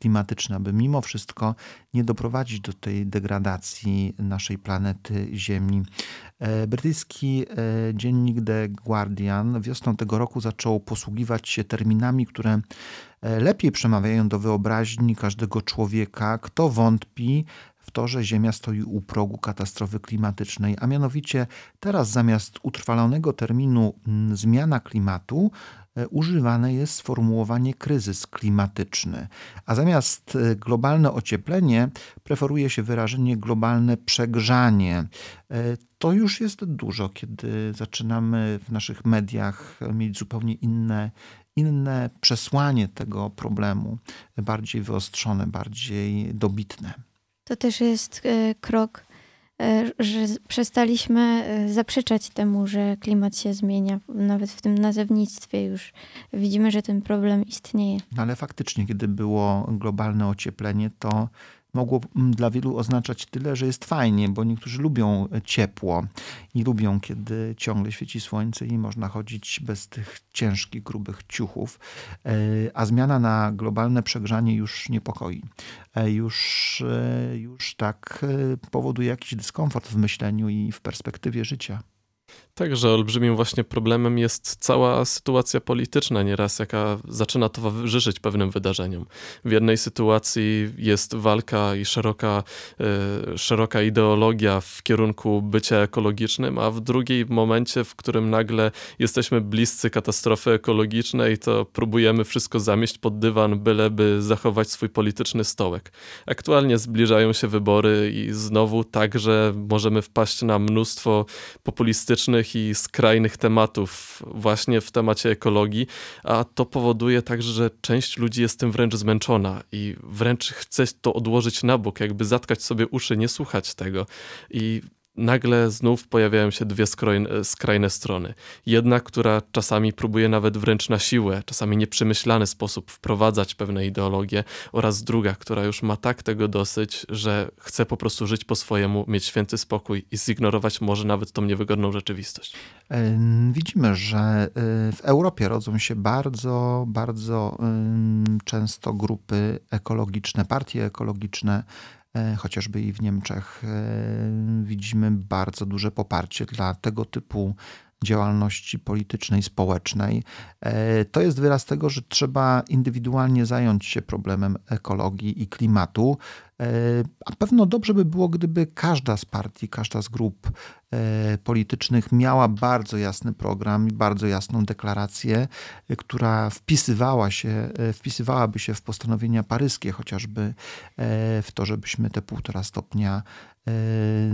klimatyczny, aby mimo wszystko nie doprowadzić do tej degradacji naszej planety Ziemi? Brytyjski dziennik The Guardian wiosną tego roku zaczął posługiwać posługiwać się terminami, które e, lepiej przemawiają do wyobraźni każdego człowieka, kto wątpi w to, że Ziemia stoi u progu katastrofy klimatycznej, a mianowicie teraz zamiast utrwalonego terminu mm, zmiana klimatu używane jest sformułowanie kryzys klimatyczny, a zamiast e, globalne ocieplenie preferuje się wyrażenie globalne przegrzanie. To już jest dużo, kiedy zaczynamy w naszych mediach mieć zupełnie inne, inne przesłanie tego problemu, bardziej wyostrzone, bardziej dobitne. To też jest e, krok, e, że przestaliśmy e, zaprzeczać temu, że klimat się zmienia. Nawet w tym nazewnictwie już widzimy, że ten problem istnieje. No ale faktycznie, kiedy było globalne ocieplenie, to mogło mm, dla wielu oznaczać tyle, że jest fajnie, bo niektórzy lubią ciepło i lubią, kiedy ciągle świeci słońce i można chodzić bez tych ciężkich, grubych ciuchów. E, a zmiana na globalne przegrzanie już niepokoi. E, już, e, już tak powoduje jakiś dyskomfort w myśleniu i w perspektywie życia. Także olbrzymim właśnie problemem jest cała sytuacja polityczna nieraz, jaka zaczyna towarzyszyć pewnym wydarzeniom. W jednej sytuacji jest walka i szeroka, y, szeroka ideologia w kierunku bycia ekologicznym, a w drugiej momencie, w którym nagle jesteśmy bliscy katastrofy ekologicznej, to próbujemy wszystko zamieść pod dywan, byleby zachować swój polityczny stołek. Aktualnie zbliżają się wybory i znowu także możemy wpaść na mnóstwo populistycznych i skrajnych tematów właśnie w temacie ekologii, a to powoduje także, że część ludzi jest tym wręcz zmęczona i wręcz chce to odłożyć na bok, jakby zatkać sobie uszy, nie słuchać tego. I nagle znów pojawiają się dwie skrajne, skrajne strony. Jedna, która czasami próbuje nawet wręcz na siłę, czasami nieprzemyślany sposób wprowadzać pewne ideologie, oraz druga, która już ma tak tego dosyć, że chce po prostu żyć po swojemu, mieć święty spokój i zignorować może nawet tą niewygodną rzeczywistość. Widzimy, że y, w Europie rodzą się bardzo, bardzo często grupy ekologiczne, partie ekologiczne, E, chociażby i w Niemczech. E, widzimy bardzo duże poparcie dla tego typu działalności politycznej, społecznej. E, to jest wyraz tego, że trzeba indywidualnie zająć się problemem ekologii i klimatu, A pewno dobrze by było, gdyby każda z partii, każda z grup politycznych miała bardzo jasny program i bardzo jasną deklarację, która wpisywała się, wpisywałaby się w postanowienia paryskie, chociażby w to, żebyśmy te półtora stopnia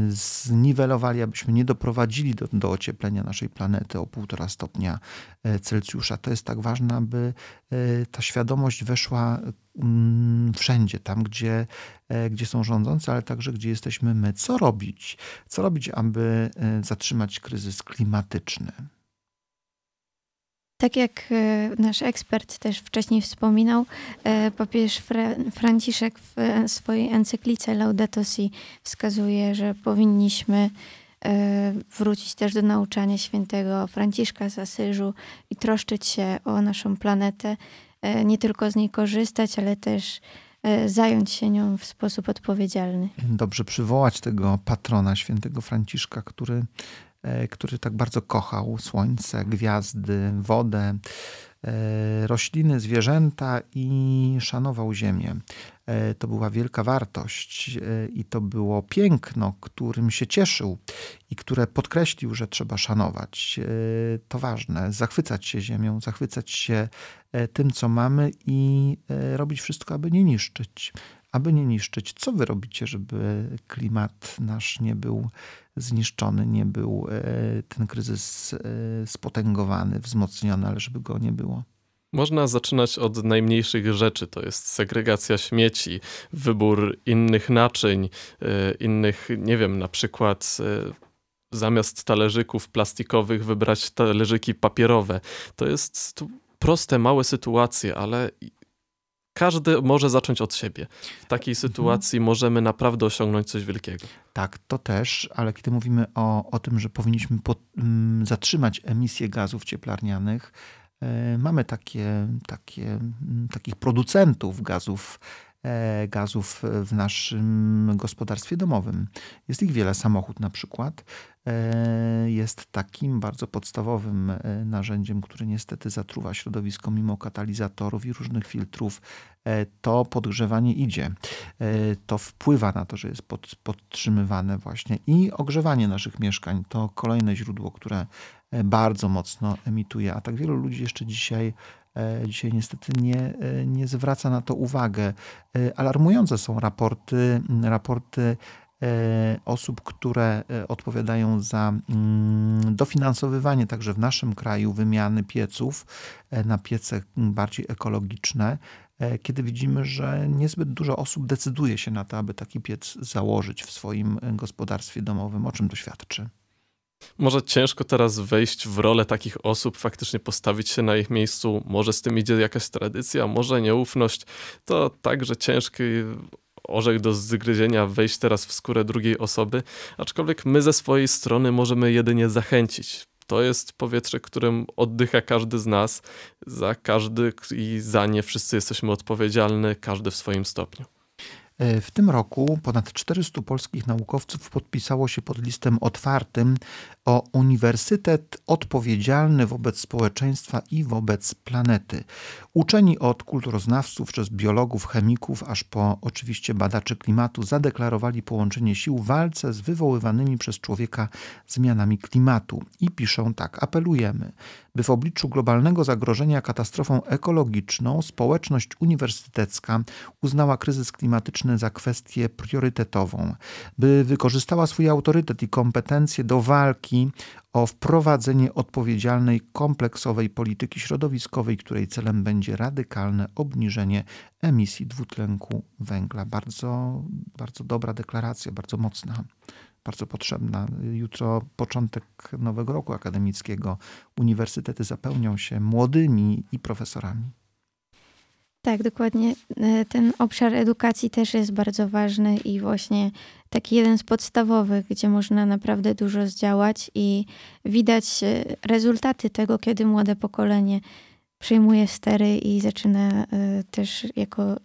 zniwelowali, abyśmy nie doprowadzili do, do ocieplenia naszej planety o półtora stopnia Celsjusza. To jest tak ważne, aby ta świadomość weszła mm, wszędzie, tam gdzie, gdzie są rządzący, ale także gdzie jesteśmy my. Co robić? Co robić, aby zatrzymać kryzys klimatyczny? Tak jak nasz ekspert też wcześniej wspominał, papież Fra Franciszek w swojej encyklice Laudato Si wskazuje, że powinniśmy wrócić też do nauczania świętego Franciszka z Asyżu i troszczyć się o naszą planetę, nie tylko z niej korzystać, ale też zająć się nią w sposób odpowiedzialny. Dobrze przywołać tego patrona świętego Franciszka, który który tak bardzo kochał słońce, gwiazdy, wodę, rośliny, zwierzęta i szanował ziemię. To była wielka wartość i to było piękno, którym się cieszył i które podkreślił, że trzeba szanować. To ważne, zachwycać się ziemią, zachwycać się tym, co mamy i robić wszystko, aby nie niszczyć. Aby nie niszczyć. Co wy robicie, żeby klimat nasz nie był zniszczony, nie był ten kryzys spotęgowany, wzmocniony, ale żeby go nie było? Można zaczynać od najmniejszych rzeczy, to jest segregacja śmieci, wybór innych naczyń, innych, nie wiem, na przykład zamiast talerzyków plastikowych wybrać talerzyki papierowe. To jest proste, małe sytuacje, ale każdy może zacząć od siebie. W takiej sytuacji mhm. możemy naprawdę osiągnąć coś wielkiego. Tak, to też, ale kiedy mówimy o, o tym, że powinniśmy pod, m, zatrzymać emisję gazów cieplarnianych, y, mamy takie, takie, m, takich producentów gazów gazów w naszym gospodarstwie domowym. Jest ich wiele. Samochód na przykład e, jest takim bardzo podstawowym e, narzędziem, które niestety zatruwa środowisko mimo katalizatorów i różnych filtrów. To podgrzewanie idzie. To wpływa na to, że jest pod, podtrzymywane właśnie i ogrzewanie naszych mieszkań. To kolejne źródło, które bardzo mocno emituje, a tak wielu ludzi jeszcze dzisiaj Dzisiaj niestety nie, nie zwraca na to uwagę. Alarmujące są raporty, raporty osób, które odpowiadają za dofinansowywanie także w naszym kraju wymiany pieców na piece bardziej ekologiczne, kiedy widzimy, że niezbyt dużo osób decyduje się na to, aby taki piec założyć w swoim gospodarstwie domowym. O czym to świadczy? Może ciężko teraz wejść w rolę takich osób, faktycznie postawić się na ich miejscu. Może z tym idzie jakaś tradycja, może nieufność. To także ciężki orzech do zgryzienia wejść teraz w skórę drugiej osoby, aczkolwiek my ze swojej strony możemy jedynie zachęcić. To jest powietrze, którym oddycha każdy z nas. Za każdy i za nie wszyscy jesteśmy odpowiedzialni, każdy w swoim stopniu. E, w tym roku ponad 400 polskich naukowców podpisało się pod listem otwartym o Uniwersytet odpowiedzialny wobec społeczeństwa i wobec planety. Uczeni od kulturoznawców przez biologów, chemików, aż po oczywiście badaczy klimatu zadeklarowali połączenie sił w walce z wywoływanymi przez człowieka zmianami klimatu i piszą tak: apelujemy, by w obliczu globalnego zagrożenia katastrofą ekologiczną społeczność uniwersytecka uznała kryzys klimatyczny za kwestię priorytetową, by wykorzystała swój autorytet i kompetencje do walki o wprowadzenie odpowiedzialnej, kompleksowej polityki środowiskowej, której celem będzie radykalne obniżenie emisji dwutlenku węgla. Bardzo, bardzo dobra deklaracja, bardzo mocna bardzo potrzebna. Jutro początek nowego roku akademickiego. Uniwersytety zapełnią się młodymi i profesorami. Tak, dokładnie. E, ten obszar edukacji też jest bardzo ważny i właśnie taki jeden z podstawowych, gdzie można naprawdę dużo zdziałać i widać e, rezultaty tego, kiedy młode pokolenie przejmuje stery i zaczyna e, też jako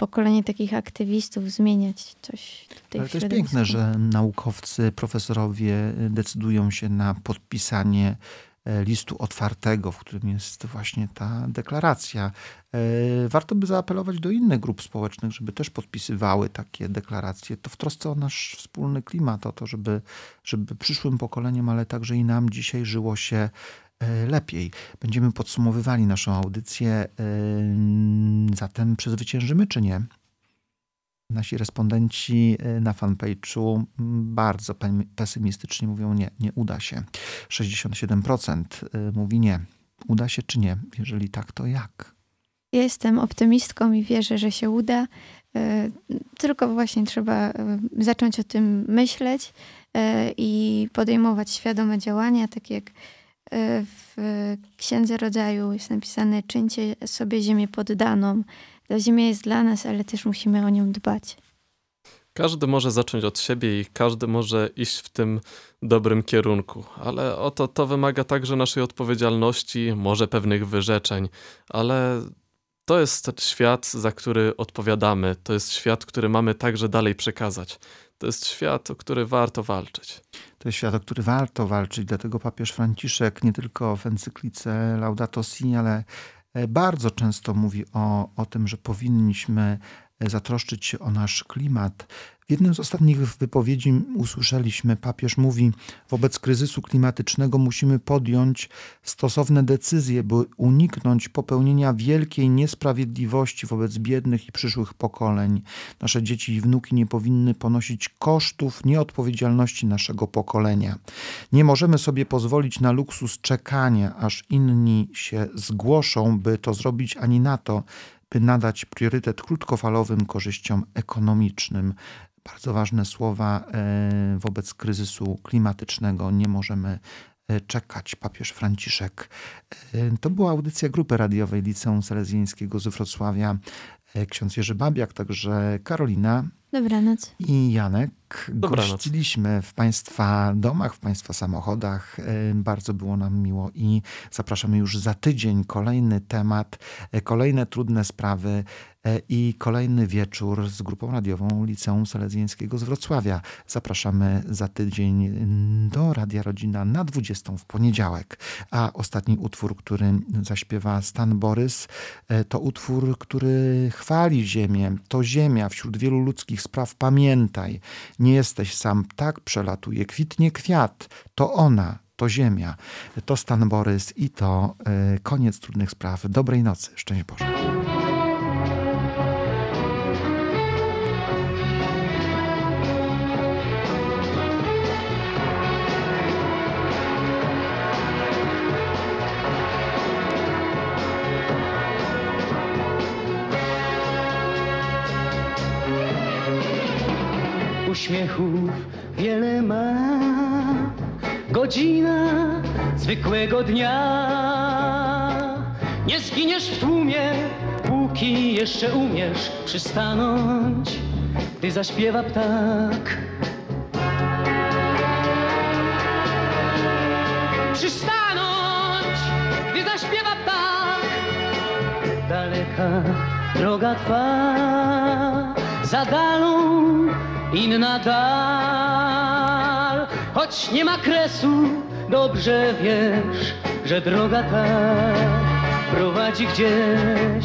pokolenie takich aktywistów zmieniać coś tutaj Ale to jest piękne, że naukowcy, profesorowie decydują się na podpisanie e, listu otwartego, w którym jest właśnie ta deklaracja. E, warto by zaapelować do innych grup społecznych, żeby też podpisywały takie deklaracje. To w trosce o nasz wspólny klimat, o to, żeby, żeby przyszłym pokoleniom, ale także i nam dzisiaj żyło się lepiej. Będziemy podsumowywali naszą audycję. Zatem przezwyciężymy czy nie? Nasi respondenci y, na fanpage'u bardzo pesymistycznie mówią nie, nie uda się. 67% y, mówi nie. Uda się czy nie? Jeżeli tak, to jak? Jestem optymistką i wierzę, że się uda. Tylko właśnie trzeba zacząć o tym myśleć i podejmować świadome działania, tak jak w Księdze Rodzaju jest napisane: czyńcie sobie ziemię poddaną, ta ziemia jest dla nas, ale też musimy o nią dbać. Każdy może zacząć od siebie i każdy może iść w tym dobrym kierunku, ale oto to wymaga także naszej odpowiedzialności, może pewnych wyrzeczeń, ale to jest świat, za który odpowiadamy, to jest świat, który mamy także dalej przekazać. To jest świat, o który warto walczyć. To jest świat, o który warto walczyć, dlatego papież Franciszek nie tylko w encyklice Laudato Si, ale E, bardzo często mówi o, o tym, że powinniśmy zatroszczyć się o nasz klimat. W jednym z ostatnich wypowiedzi usłyszeliśmy, papież mówi, wobec kryzysu klimatycznego musimy podjąć stosowne decyzje, by uniknąć popełnienia wielkiej niesprawiedliwości wobec biednych i przyszłych pokoleń. Nasze dzieci i wnuki nie powinny ponosić kosztów nieodpowiedzialności naszego pokolenia. Nie możemy sobie pozwolić na luksus czekania, aż inni się zgłoszą, by to zrobić, ani na to, by nadać priorytet krótkofalowym korzyściom ekonomicznym bardzo ważne słowa e, wobec kryzysu klimatycznego. Nie możemy e, czekać. Papież Franciszek. E, to była audycja grupy radiowej Liceum Salezjańskiego z Wrocławia. Ksiądz Jerzy Babiak, także Karolina. Dobranoc. I Janek. Dobranoc. Gościliśmy w Państwa domach, w Państwa samochodach. Bardzo było nam miło i zapraszamy już za tydzień. Kolejny temat, kolejne trudne sprawy. E, i kolejny wieczór z grupą radiową Liceum Salezjańskiego z Wrocławia. Zapraszamy za tydzień do Radia Rodzina na 20 w poniedziałek. A ostatni utwór, który zaśpiewa Stan Borys, e, to utwór, który chwali ziemię. To ziemia wśród wielu ludzkich spraw. Pamiętaj, nie jesteś sam. Tak przelatuje, kwitnie kwiat. To ona, to ziemia. To Stan Borys i to e, koniec trudnych spraw. Dobrej nocy. Szczęść Boże. Uśmiechów wiele ma. Godzina zwykłego dnia. Nie zginiesz w tłumie, póki jeszcze umiesz przystanąć, gdy zaśpiewa ptak. Przystanąć, gdy zaśpiewa ptak. Daleka droga trwa, za dalą inna dal. Choć nie ma kresu, dobrze wiesz, że droga ta prowadzi gdzieś.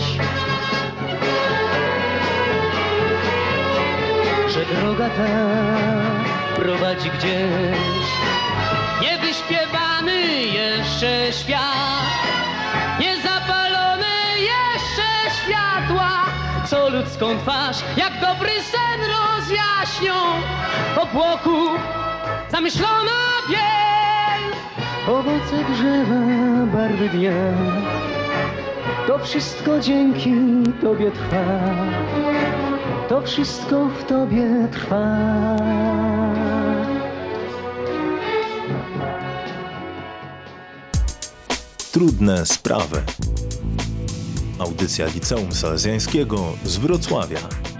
Że droga ta prowadzi gdzieś. Niewyśpiewany jeszcze świat, niezapalone jeszcze światła, co ludzką twarz jak dobry sen rozjaśnią obłoku zamyślona biel. Owoce drzewa, barwy dnia, to wszystko dzięki Tobie trwa, to wszystko w Tobie trwa. Trudne sprawy. Audycja Liceum Salezjańskiego z Wrocławia.